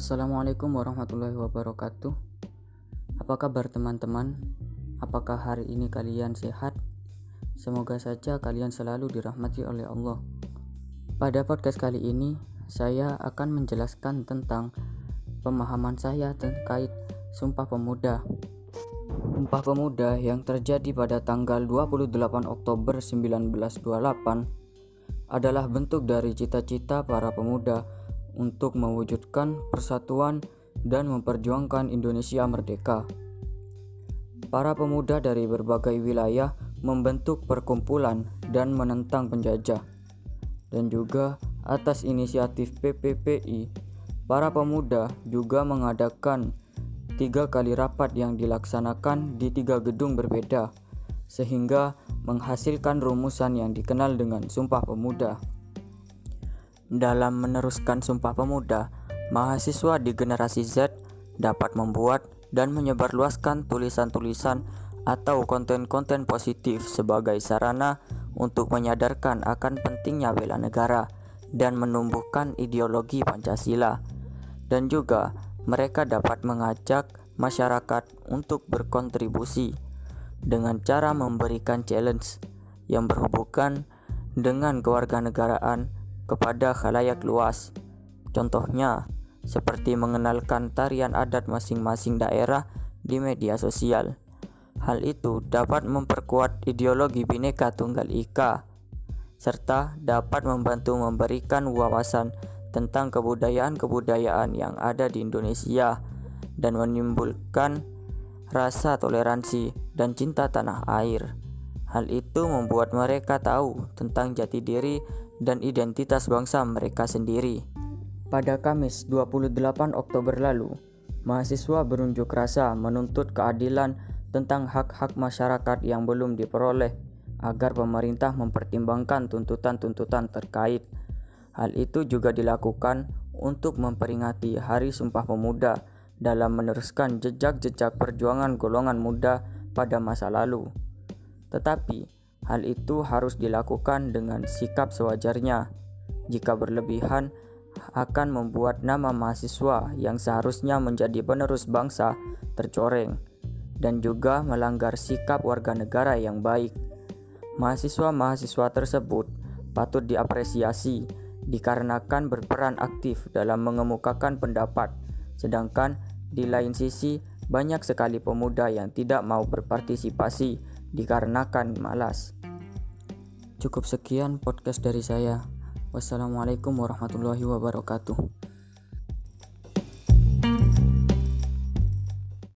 Assalamualaikum warahmatullahi wabarakatuh. Apa kabar teman-teman? Apakah hari ini kalian sehat? Semoga saja kalian selalu dirahmati oleh Allah. Pada podcast kali ini, saya akan menjelaskan tentang pemahaman saya terkait Sumpah Pemuda. Sumpah Pemuda yang terjadi pada tanggal 28 Oktober 1928 adalah bentuk dari cita-cita para pemuda untuk mewujudkan persatuan dan memperjuangkan Indonesia merdeka. Para pemuda dari berbagai wilayah membentuk perkumpulan dan menentang penjajah. Dan juga atas inisiatif PPPI, para pemuda juga mengadakan tiga kali rapat yang dilaksanakan di tiga gedung berbeda, sehingga menghasilkan rumusan yang dikenal dengan Sumpah Pemuda. Dalam meneruskan Sumpah Pemuda, mahasiswa di generasi Z dapat membuat dan menyebarluaskan tulisan-tulisan atau konten-konten positif sebagai sarana untuk menyadarkan akan pentingnya bela negara dan menumbuhkan ideologi Pancasila. Dan juga mereka dapat mengajak masyarakat untuk berkontribusi dengan cara memberikan challenge yang berhubungan dengan kewarganegaraan kepada khalayak luas. Contohnya, seperti mengenalkan tarian adat masing-masing daerah di media sosial. Hal itu dapat memperkuat ideologi Bhinneka Tunggal Ika serta dapat membantu memberikan wawasan tentang kebudayaan-kebudayaan yang ada di Indonesia dan menimbulkan rasa toleransi dan cinta tanah air. Hal itu membuat mereka tahu tentang jati diri dan identitas bangsa mereka sendiri. Pada Kamis 28 Oktober lalu, mahasiswa berunjuk rasa menuntut keadilan tentang hak-hak masyarakat yang belum diperoleh agar pemerintah mempertimbangkan tuntutan-tuntutan terkait. Hal itu juga dilakukan untuk memperingati Hari Sumpah Pemuda dalam meneruskan jejak-jejak perjuangan golongan muda pada masa lalu. Tetapi, Hal itu harus dilakukan dengan sikap sewajarnya. Jika berlebihan, akan membuat nama mahasiswa yang seharusnya menjadi penerus bangsa tercoreng dan juga melanggar sikap warga negara yang baik. Mahasiswa-mahasiswa tersebut patut diapresiasi dikarenakan berperan aktif dalam mengemukakan pendapat, sedangkan di lain sisi banyak sekali pemuda yang tidak mau berpartisipasi dikarenakan malas. Cukup sekian podcast dari saya. Wassalamualaikum warahmatullahi wabarakatuh.